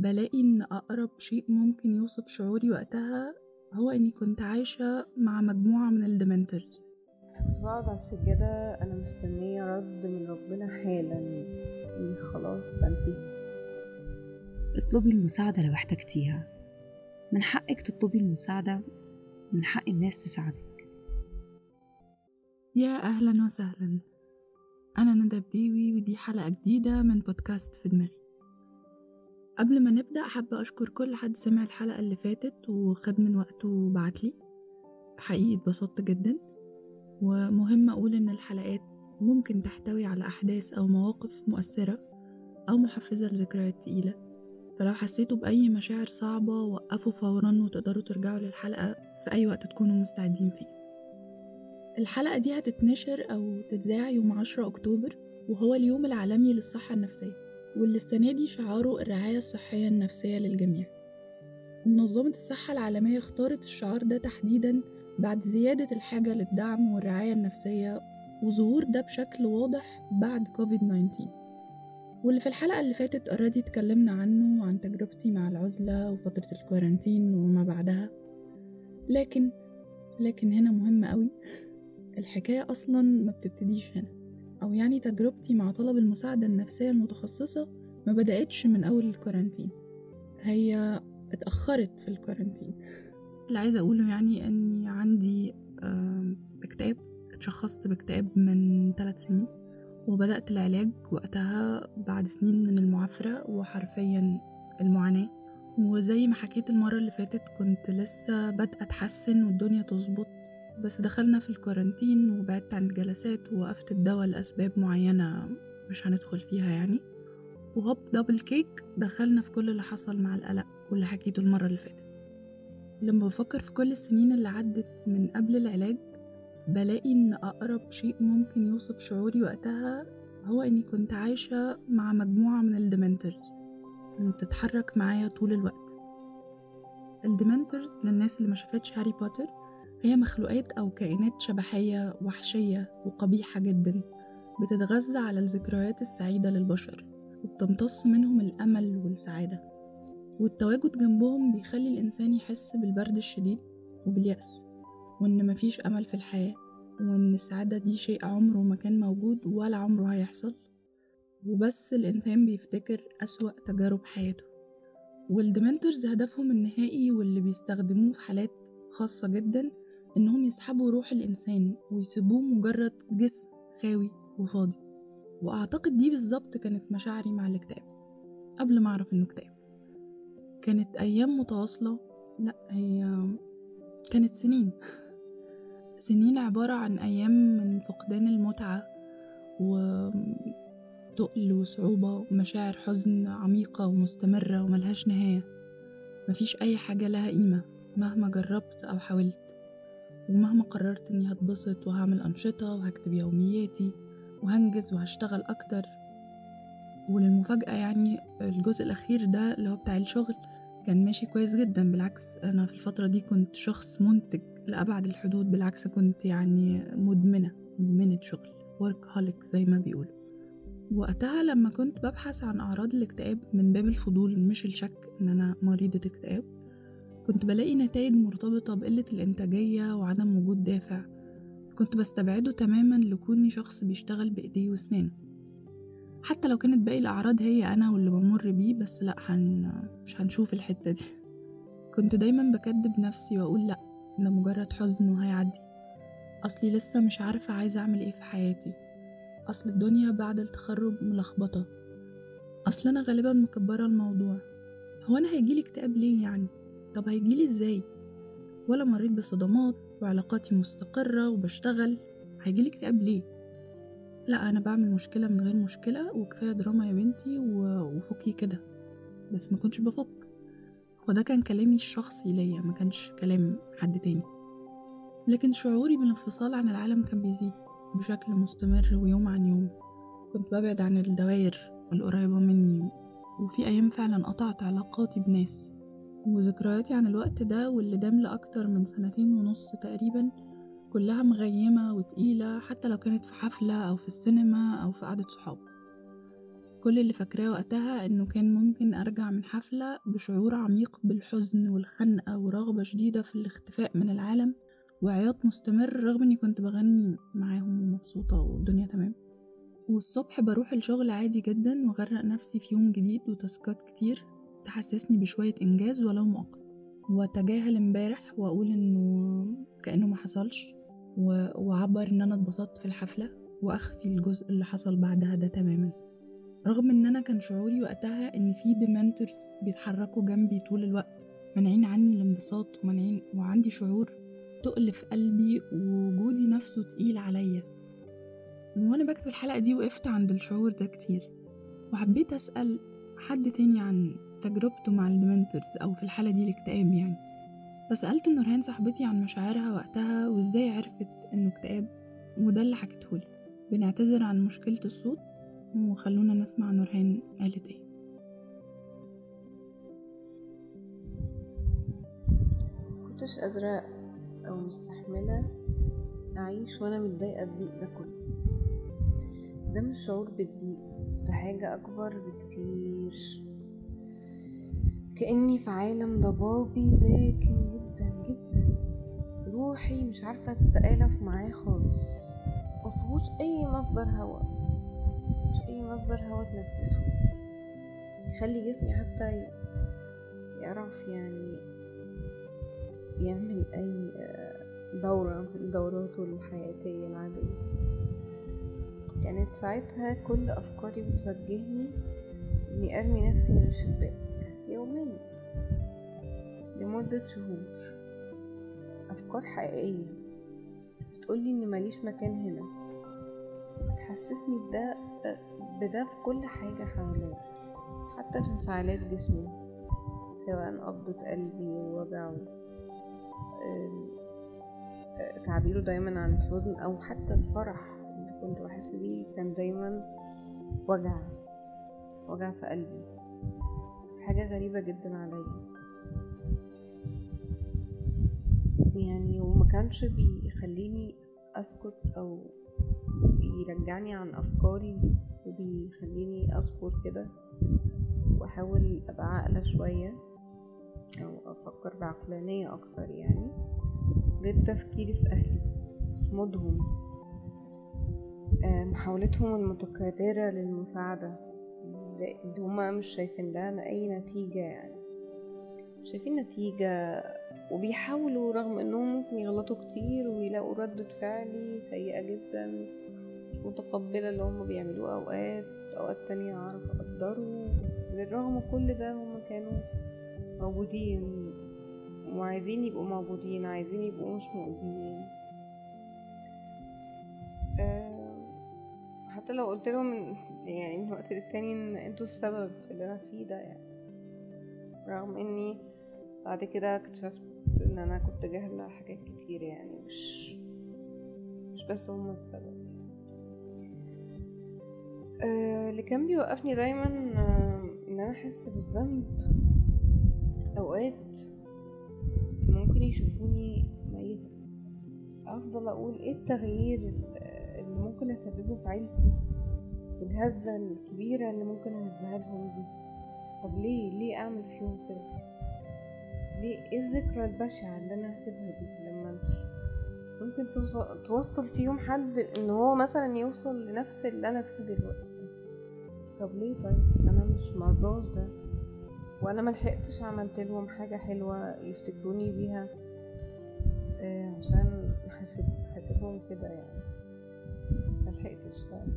بلاقي إن أقرب شيء ممكن يوصف شعوري وقتها هو إني كنت عايشة مع مجموعة من الديمنترز كنت بقعد على السجادة أنا مستنية رد من ربنا حالا. إني خلاص بنتهي اطلبي المساعدة لو احتجتيها. من حقك تطلبي المساعدة من حق الناس تساعدك. يا أهلا وسهلا. أنا ندى بديوي ودي حلقة جديدة من بودكاست في دماغي. قبل ما نبدأ حابة أشكر كل حد سمع الحلقة اللي فاتت وخد من وقته وبعتلي حقيقي اتبسطت جدا. ومهم أقول إن الحلقات ممكن تحتوي على أحداث أو مواقف مؤثرة أو محفزة لذكريات تقيلة. فلو حسيتوا بأي مشاعر صعبة وقفوا فورا وتقدروا ترجعوا للحلقة في أي وقت تكونوا مستعدين فيه. الحلقة دي هتتنشر أو تتذاع يوم 10 أكتوبر وهو اليوم العالمي للصحة النفسية. واللي السنة دي شعاره الرعاية الصحية النفسية للجميع. منظمة الصحة العالمية اختارت الشعار ده تحديدا بعد زيادة الحاجة للدعم والرعاية النفسية وظهور ده بشكل واضح بعد كوفيد 19 واللي في الحلقة اللي فاتت already اتكلمنا عنه وعن تجربتي مع العزلة وفترة ال quarantine وما بعدها. لكن لكن هنا مهم قوي الحكاية أصلا ما بتبتديش هنا. أو يعني تجربتي مع طلب المساعدة النفسية المتخصصة ما بدأتش من أول الكورنتين. هي اتأخرت في الكورنتين. اللي عايزة أقوله يعني أني عندي اكتئاب اتشخصت باكتئاب من ثلاث سنين وبدأت العلاج وقتها بعد سنين من المعافرة وحرفيا المعاناة. وزي ما حكيت المرة اللي فاتت كنت لسه بادئة أتحسن والدنيا تظبط بس دخلنا في ال quarantine وبعدت عن الجلسات ووقفت الدواء لأسباب معينة مش هندخل فيها يعني. وهوب double kick دخلنا في كل اللي حصل مع القلق واللي حكيته المرة اللي فاتت. لما بفكر في كل السنين اللي عدت من قبل العلاج بلاقي إن أقرب شيء ممكن يوصف شعوري وقتها هو إني كنت عايشة مع مجموعة من ال Dementors. اللي بتتحرك معايا طول الوقت. ال Dementors للناس اللي ما شافتش هاري بوتر هي مخلوقات أو كائنات شبحية وحشية وقبيحة جدا بتتغذى على الذكريات السعيدة للبشر وبتمتص منهم الأمل والسعادة. والتواجد جنبهم بيخلي الإنسان يحس بالبرد الشديد وباليأس وإن مفيش أمل في الحياة وإن السعادة دي شيء عمره ما كان موجود ولا عمره هيحصل. وبس الإنسان بيفتكر أسوأ تجارب حياته. والديمنترز هدفهم النهائي واللي بيستخدموه في حالات خاصة جدا إنهم يسحبوا روح الإنسان ويسيبوه مجرد جسم خاوي وفاضي. وأعتقد دي بالظبط كانت مشاعري مع الاكتئاب قبل ما أعرف إنه اكتئاب. كانت أيام متواصلة لأ هي كانت سنين. سنين عبارة عن أيام من فقدان المتعة وتقل وصعوبة ومشاعر حزن عميقة ومستمرة وملهاش نهاية. مفيش أي حاجة لها قيمة مهما جربت أو حاولت. ومهما قررت إني هتبسط وهعمل أنشطة وهكتب يومياتي وهنجز وهشتغل أكتر. وللمفاجأة يعني الجزء الأخير ده اللي هو بتاع الشغل كان ماشي كويس جدا. بالعكس أنا في الفترة دي كنت شخص منتج لأبعد الحدود. بالعكس كنت يعني مدمنة مدمنة شغل workaholic زي ما بيقولوا. وقتها لما كنت ببحث عن أعراض الاكتئاب من باب الفضول مش الشك إن أنا مريضة اكتئاب كنت بلاقي نتائج مرتبطة بقلة الإنتاجية وعدم وجود دافع. كنت بستبعده تماما لكوني شخص بيشتغل بإيديه وسنانه. حتى لو كانت باقي الأعراض هي أنا واللي بمر بيه بس لأ هن... مش هنشوف الحتة دي. كنت دايما بكدب نفسي وأقول لأ ده مجرد حزن وهيعدي. أصلي لسه مش عارفة عايزة أعمل إيه في حياتي. أصل الدنيا بعد التخرج ملخبطة. أصل أنا غالبا مكبرة الموضوع. هو أنا هيجيلي اكتئاب ليه يعني؟ طب هيجيلي إزاي؟ ولا مريت بصدمات وعلاقاتي مستقرة وبشتغل هيجيلي اكتئاب ليه؟ لا أنا بعمل مشكلة من غير مشكلة وكفاية دراما يا بنتي وفكي كده بس ما كنتش بفك. هو ده كان كلامي الشخصي ليا ما كانش كلام حد تاني. لكن شعوري بالانفصال عن العالم كان بيزيد بشكل مستمر ويوم عن يوم. كنت ببعد عن الدوائر القريبة مني وفي أيام فعلا قطعت علاقاتي بناس. وذكرياتي عن الوقت ده واللي دام لأكتر من سنتين ونص تقريبا كلها مغيمة وتقيلة حتى لو كانت في حفلة أو في السينما أو في قعدة صحاب. كل اللي فاكراه وقتها إنه كان ممكن أرجع من حفلة بشعور عميق بالحزن والخنقة ورغبة شديدة في الاختفاء من العالم وعياط مستمر رغم إني كنت بغني معاهم ومبسوطة والدنيا تمام. والصبح بروح الشغل عادي جدا وأغرق نفسي في يوم جديد وتاسكات كتير. تحسسني بشوية إنجاز ولو مؤقت. وأتجاهل امبارح وأقول إنه كأنه ما حصلش وأعبر إن أنا اتبسطت في الحفلة وأخفي الجزء اللي حصل بعدها ده تماما. رغم إن أنا كان شعوري وقتها إن في ديمنترز بيتحركوا جنبي طول الوقت مانعين عني الانبساط ومانعين وعندي شعور تقل في قلبي ووجودي نفسه تقيل عليا. وأنا بكتب الحلقة دي وقفت عند الشعور ده كتير. وحبيت أسأل حد تاني عن تجربته مع الديمنترز أو في الحالة دي الاكتئاب يعني. فسألت نورهان صاحبتي عن مشاعرها وقتها وإزاي عرفت إنه اكتئاب وده اللي حكيتهولي بنعتذر عن مشكلة الصوت وخلونا نسمع نورهان قالت إيه. كنتش قادرة أو مستحملة أعيش وأنا متضايقة الضيق ده كله. ده مش شعور بالضيق ده حاجة أكبر بكتير. كأني في عالم ضبابي لكن جدا جدا. روحي مش عارفة تتآلف معاه خالص. مفهوش أي مصدر هوا مش أي مصدر هوا تنفسه. يخلي جسمي حتى يعرف يعني يعمل أي دورة من دوراته الحياتية العادية. كانت ساعتها كل أفكاري بتوجهني إني أرمي نفسي من الشباك. لمدة شهور. أفكار حقيقية. بتقولي إن ماليش مكان هنا. بتحسسني في ده بده في كل حاجة حواليا. حتى في انفعالات جسمي. سواء قبضة قلبي ووجعه تعبيره دايما عن الحزن أو حتى الفرح اللي كنت بحس بيه كان دايما وجع. وجع في قلبي. حاجة غريبة جدا عليا. كانش بيخليني أسكت أو بيرجعني عن أفكاري وبيخليني أصبر كده وأحاول أبقى عاقلة شوية أو أفكر بعقلانية أكتر يعني غير تفكيري في أهلي صمودهم محاولتهم المتكررة للمساعدة اللي هما مش شايفين لها أي نتيجة يعني. شايفين نتيجة وبيحاولوا رغم إنهم ممكن يغلطوا كتير ويلاقوا ردة فعل سيئة جدا مش متقبلة اللي هما بيعملوه أوقات أوقات تانية أعرف اقدره بس بالرغم كل ده هما كانوا موجودين وعايزين يبقوا موجودين عايزين يبقوا مش مؤذيين. حتى لو قلت لهم يعني من وقت للتاني إن أنتوا السبب في اللي أنا فيه ده يعني. رغم إني بعد كده اكتشفت إن أنا كنت جاهلة حاجات كتير يعني مش مش بس هما السبب. أه اللي كان بيوقفني دايما أه إن أنا أحس بالذنب. أوقات ممكن يشوفوني ميتة. أفضل أقول إيه التغيير اللي ممكن أسببه في عيلتي؟ الهزة الكبيرة اللي ممكن أهزها لهم دي. طب ليه؟ ليه أعمل فيهم كده؟ ليه؟ إيه الذكرى البشعة اللي أنا هسيبها دي لما أمشي؟ ممكن توصل توصل فيهم حد إن هو مثلا يوصل لنفس اللي أنا فيه دلوقتي ده. طب ليه طيب؟ أنا مش مرضاش ده. وأنا ملحقتش عملت لهم حاجة حلوة يفتكروني بيها. آه عشان حاسب حاسبهم كده يعني. ملحقتش فعلا.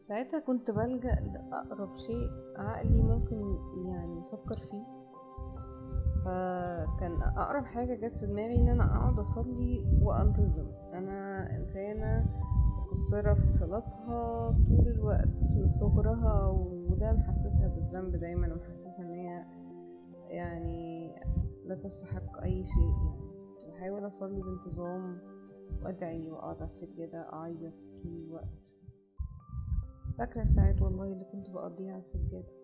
ساعتها كنت بلجأ لأقرب شيء عقلي ممكن يعني يفكر فيه. فكان أقرب حاجة جت في دماغي إن أنا أقعد أصلي وأنتظم. أنا إنسانة مقصرة في صلاتها طول الوقت من صغرها وده محسسها بالذنب دايما ومحسسها إن هي يعني لا تستحق أي شيء يعني. بحاول أصلي بانتظام وأدعي وأقعد على السجادة أعيط طول الوقت. فاكرة الساعات والله اللي كنت بقضيها على السجادة.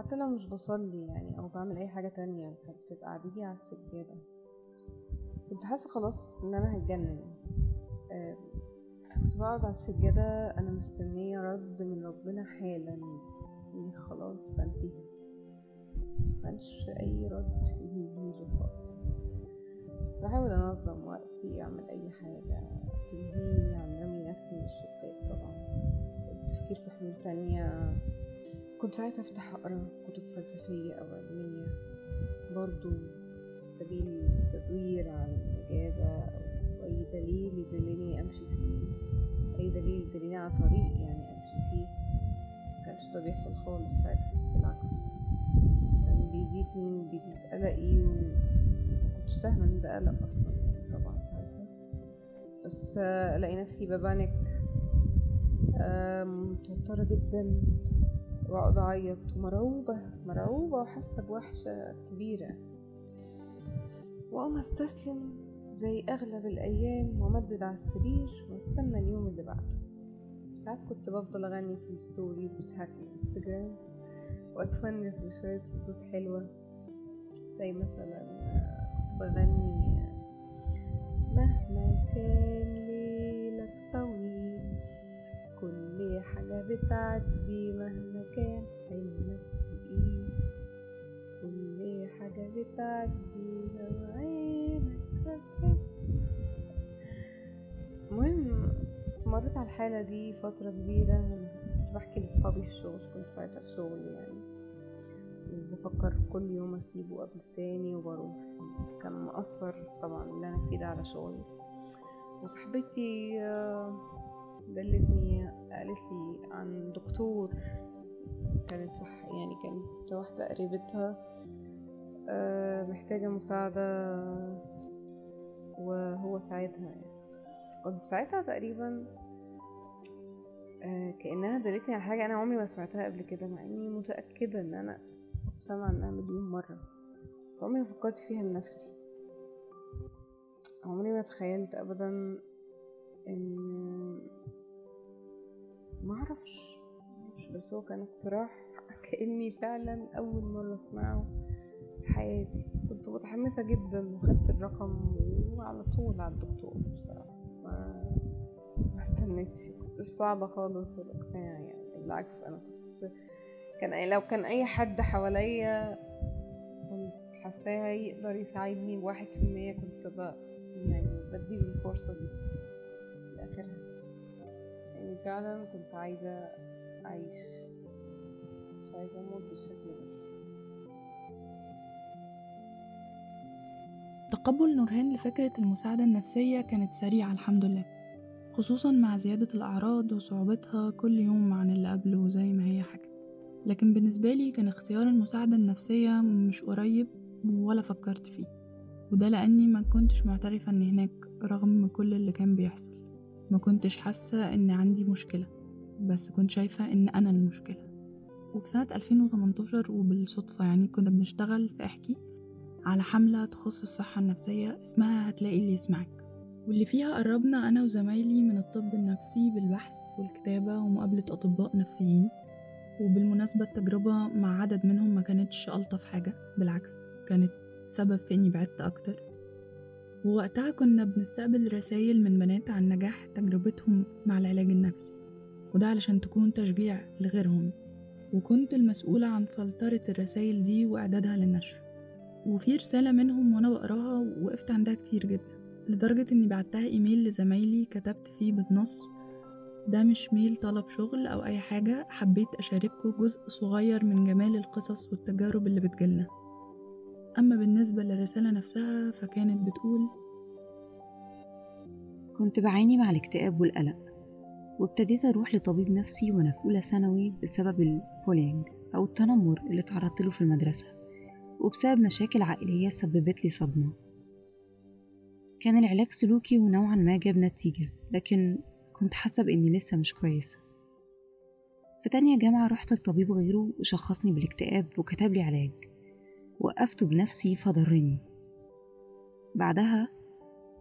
حتى لو مش بصلي يعني أو بعمل أي حاجة تانية كانت بتبقى قعدتي على السجادة كنت حاسة خلاص إن أنا هتجنن. آه كنت بقعد على السجادة أنا مستنية رد من ربنا حالا. إني خلاص بنتهي مكانش أي رد يجيلي خالص. بحاول أنظم وقتي أعمل أي حاجة تلهيني عن رمي نفسي من الشباك طبعا. التفكير في حلول تانية. كنت ساعتها أفتح أقرأ كتب فلسفية أو علمية برضو سبيل التدوير عن الإجابة أو أي دليل يدلني أمشي فيه أي دليل يدلني على طريق يعني أمشي فيه. بس مكانش ده بيحصل خالص ساعتها بالعكس. كان بيزيد بيزيد قلقي ومكنتش فاهمة إن ده قلق أصلا يعني طبعا ساعتها. بس آه، ألاقي نفسي ببانك آه، متوترة جدا. وأقعد أعيط ومرعوبة مرعوبة وحاسة بوحشة كبيرة. وأقوم أستسلم زي أغلب الأيام وأمدد على السرير وأستنى اليوم اللي بعده. ساعات كنت بفضل أغني في الستوريز بتاعت الانستجرام وأتونس بشوية ردود حلوة. زي مثلا كنت بغني مهما كان حاجة بتعدي مهما كان حلمك تقيل. كل حاجة بتعدي لو عينك ركزت المهم استمرت على الحالة دي فترة كبيرة. كنت بحكي لأصحابي في الشغل كنت ساعتها في شغل يعني. وبفكر كل يوم أسيبه قبل التاني وبروح. كان مأثر طبعا اللي أنا فيه ده على شغلي. وصاحبتي آه، دلتني قالت لي عن دكتور كانت صح يعني كانت واحدة قريبتها آه، محتاجة مساعدة وهو ساعدها يعني. كنت ساعتها تقريبا آه، كأنها دلتني على حاجة أنا عمري ما سمعتها قبل كده مع إني متأكدة إن أنا كنت سامعة عنها مليون مرة. بس عمري ما فكرت فيها لنفسي. عمري ما تخيلت أبدا معرفش معرفش بس هو كان اقتراح كأني فعلا أول مرة أسمعه في حياتي. كنت متحمسة جدا وخدت الرقم وعلى طول على الدكتور بصراحة. ما ما استنيتش كنتش صعبة خالص في الاقتناع يعني. بالعكس أنا كنت كان لو كان أي حد حواليا كنت حاساه يقدر يساعدني بواحد في المية كنت بقى يعني بديله الفرصة دي. فعلا كنت عايزة أعيش مش عايزة أموت بالشكل ده. تقبل نورهان لفكرة المساعدة النفسية كانت سريعة الحمد لله. خصوصا مع زيادة الأعراض وصعوبتها كل يوم عن اللي قبله زي ما هي حكت. لكن بالنسبة لي كان اختيار المساعدة النفسية مش قريب ولا فكرت فيه. وده لأني ما كنتش معترفة إن هناك رغم كل اللي كان بيحصل. ما كنتش حاسة إن عندي مشكلة بس كنت شايفة إن أنا المشكلة. وفي سنة 2018 وبالصدفة يعني كنا بنشتغل في إحكي على حملة تخص الصحة النفسية اسمها هتلاقي اللي يسمعك. واللي فيها قربنا أنا وزمايلي من الطب النفسي بالبحث والكتابة ومقابلة أطباء نفسيين وبالمناسبة التجربة مع عدد منهم ما كانتش ألطف حاجة بالعكس كانت سبب في إني بعدت أكتر. ووقتها كنا بنستقبل رسايل من بنات عن نجاح تجربتهم مع العلاج النفسي وده علشان تكون تشجيع لغيرهم وكنت المسؤولة عن فلترة الرسايل دي وإعدادها للنشر. وفي رسالة منهم وأنا بقراها وقفت عندها كتير جدا لدرجة إني بعتها إيميل لزمايلي كتبت فيه بالنص ده مش ميل طلب شغل أو أي حاجة حبيت أشارككم جزء صغير من جمال القصص والتجارب اللي بتجيلنا. أما بالنسبة للرسالة نفسها فكانت بتقول كنت بعاني مع الاكتئاب والقلق وابتديت أروح لطبيب نفسي وأنا في أولى ثانوي بسبب البولينج أو التنمر اللي تعرضت له في المدرسة وبسبب مشاكل عائلية سببت لي صدمة. كان العلاج سلوكي ونوعا ما جاب نتيجة لكن كنت حاسة بإني لسه مش كويسة. في تانية جامعة رحت لطبيب غيره وشخصني بالاكتئاب وكتب لي علاج. وقفته بنفسي فضرني. بعدها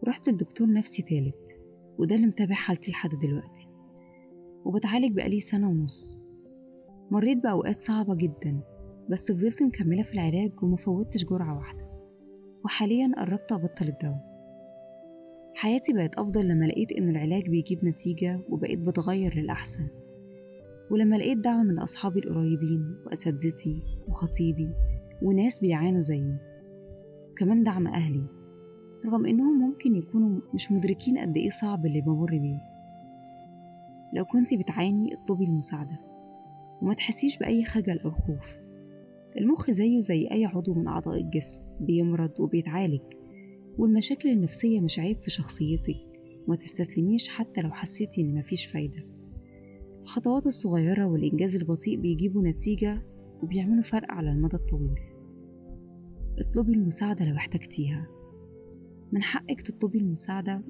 رحت لدكتور نفسي تالت وده اللي متابع حالتي لحد دلوقتي. وبتعالج بقالي سنة ونص. مريت بأوقات صعبة جدا بس فضلت مكملة في العلاج ومفوتش جرعة واحدة. وحاليا قربت أبطل الدواء. حياتي بقت أفضل لما لقيت إن العلاج بيجيب نتيجة وبقيت بتغير للأحسن. ولما لقيت دعم من أصحابي القريبين وأساتذتي وخطيبي وناس بيعانوا زيي. وكمان دعم أهلي رغم إنهم ممكن يكونوا مش مدركين قد إيه صعب اللي بمر بيه. لو كنتي بتعاني اطلبي المساعدة وما تحسيش بأي خجل أو خوف. المخ زيه زي أي عضو من أعضاء الجسم بيمرض وبيتعالج والمشاكل النفسية مش عيب في شخصيتك. وما تستسلميش حتى لو حسيتي إن مفيش فايدة. الخطوات الصغيرة والإنجاز البطيء بيجيبوا نتيجة وبيعملوا فرق على المدى الطويل. اطلبي المساعدة لو احتجتيها. من حقك تطلبي المساعدة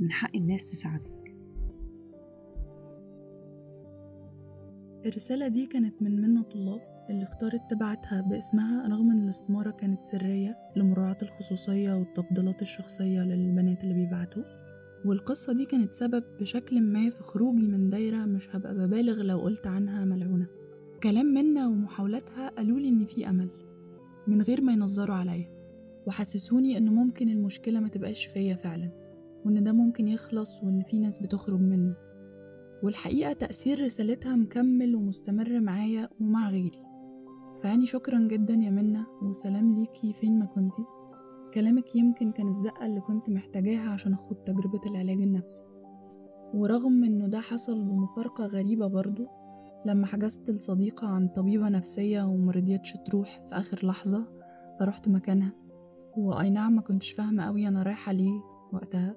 من حق الناس تساعدك. الرسالة دي كانت من منة الله اللي اختارت تبعتها باسمها رغم إن الاستمارة كانت سرية لمراعاة الخصوصية والتفضيلات الشخصية للبنات اللي بيبعتوا. والقصة دي كانت سبب بشكل ما في خروجي من دايرة مش هبقى ببالغ لو قلت عنها ملعونة. كلام منا ومحاولاتها قالولي إن في أمل. من غير ما ينظروا عليا وحسسوني إن ممكن المشكلة ما تبقاش فيا فعلا وإن ده ممكن يخلص وإن في ناس بتخرج منه. والحقيقة تأثير رسالتها مكمل ومستمر معايا ومع غيري. فيعني شكرا جدا يا منة وسلام ليكي فين ما كنتي. كلامك يمكن كان الزقة اللي كنت محتاجاها عشان أخوض تجربة العلاج النفسي. ورغم إنه ده حصل بمفارقة غريبة برضو لما حجزت لصديقة عن طبيبة نفسية ومرضيتش تروح في آخر لحظة فرحت مكانها. وأي نعم ما كنتش فاهمة أوي أنا رايحة ليه وقتها.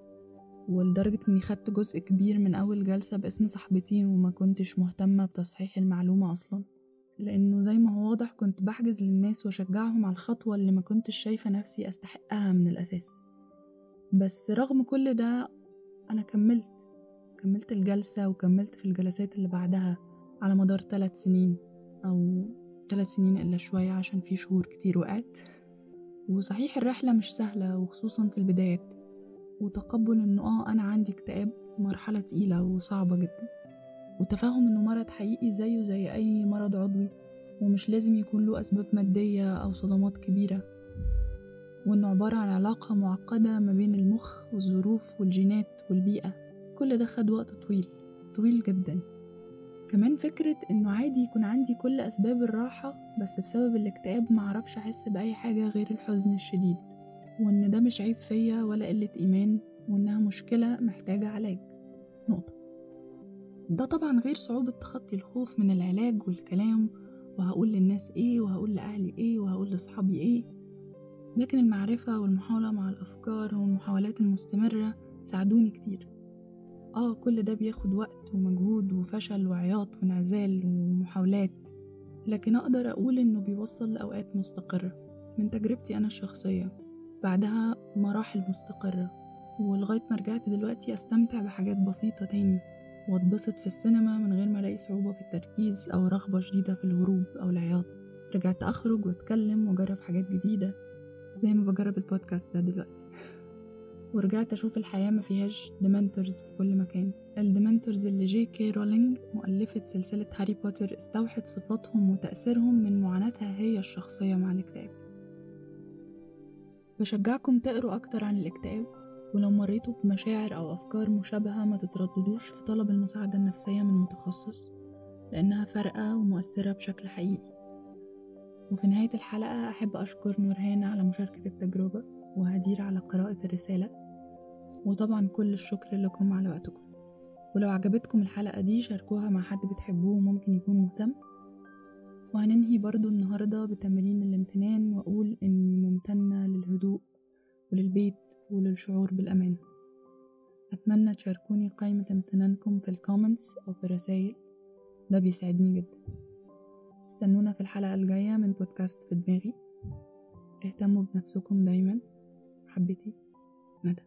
ولدرجة إني خدت جزء كبير من أول جلسة باسم صاحبتي وما كنتش مهتمة بتصحيح المعلومة أصلا. لأنه زي ما هو واضح كنت بحجز للناس وأشجعهم على الخطوة اللي ما كنتش شايفة نفسي أستحقها من الأساس. بس رغم كل ده أنا كملت. كملت الجلسة وكملت في الجلسات اللي بعدها. على مدار ثلاث سنين أو ثلاث سنين إلا شوية عشان في شهور كتير وقعت. وصحيح الرحلة مش سهلة وخصوصا في البدايات. وتقبل إنه آه أنا عندي اكتئاب مرحلة تقيلة وصعبة جدا. وتفهم إنه مرض حقيقي زيه زي أي مرض عضوي ومش لازم يكون له أسباب مادية أو صدمات كبيرة. وإنه عبارة عن علاقة معقدة ما بين المخ والظروف والجينات والبيئة. كل ده خد وقت طويل طويل جدا. كمان فكرة إنه عادي يكون عندي كل أسباب الراحة بس بسبب الاكتئاب معرفش أحس بأي حاجة غير الحزن الشديد وإن ده مش عيب فيا ولا قلة إيمان وإنها مشكلة محتاجة علاج. نقطة. ده طبعا غير صعوبة تخطي الخوف من العلاج والكلام وهقول للناس إيه وهقول لأهلي إيه وهقول لأصحابي إيه. لكن المعرفة والمحاولة مع الأفكار والمحاولات المستمرة ساعدوني كتير. آه كل ده بياخد وقت ومجهود وفشل وعياط وانعزال ومحاولات لكن أقدر أقول إنه بيوصل لأوقات مستقرة من تجربتي أنا الشخصية بعدها مراحل مستقرة ولغاية ما رجعت دلوقتي أستمتع بحاجات بسيطة تاني وأتبسط في السينما من غير ما ألاقي صعوبة في التركيز أو رغبة شديدة في الهروب أو العياط. رجعت أخرج وأتكلم وأجرب حاجات جديدة زي ما بجرب البودكاست ده دلوقتي. ورجعت أشوف الحياة ما فيهاش Dementors في كل مكان. ال Dementors اللي جي كي رولينج مؤلفة سلسلة هاري بوتر استوحت صفاتهم وتأثيرهم من معاناتها هي الشخصية مع الاكتئاب. بشجعكم تقروا أكتر عن الاكتئاب ولو مريتوا بمشاعر أو أفكار مشابهة ما تترددوش في طلب المساعدة النفسية من متخصص لأنها فارقة ومؤثرة بشكل حقيقي. وفي نهاية الحلقة أحب أشكر نورهان على مشاركة التجربة. وهدير على قراءة الرسالة. وطبعا كل الشكر لكم على وقتكم. ولو عجبتكم الحلقة دي شاركوها مع حد بتحبوه ممكن يكون مهتم. وهننهي برضو النهاردة بتمرين الامتنان وأقول إني ممتنة للهدوء وللبيت وللشعور بالأمان. أتمنى تشاركوني قائمة امتنانكم في الكومنتس أو في الرسايل. ده بيساعدني جدا. استنونا في الحلقة الجاية من بودكاست في دماغي. اهتموا بنفسكم دايما. حبيتي ندى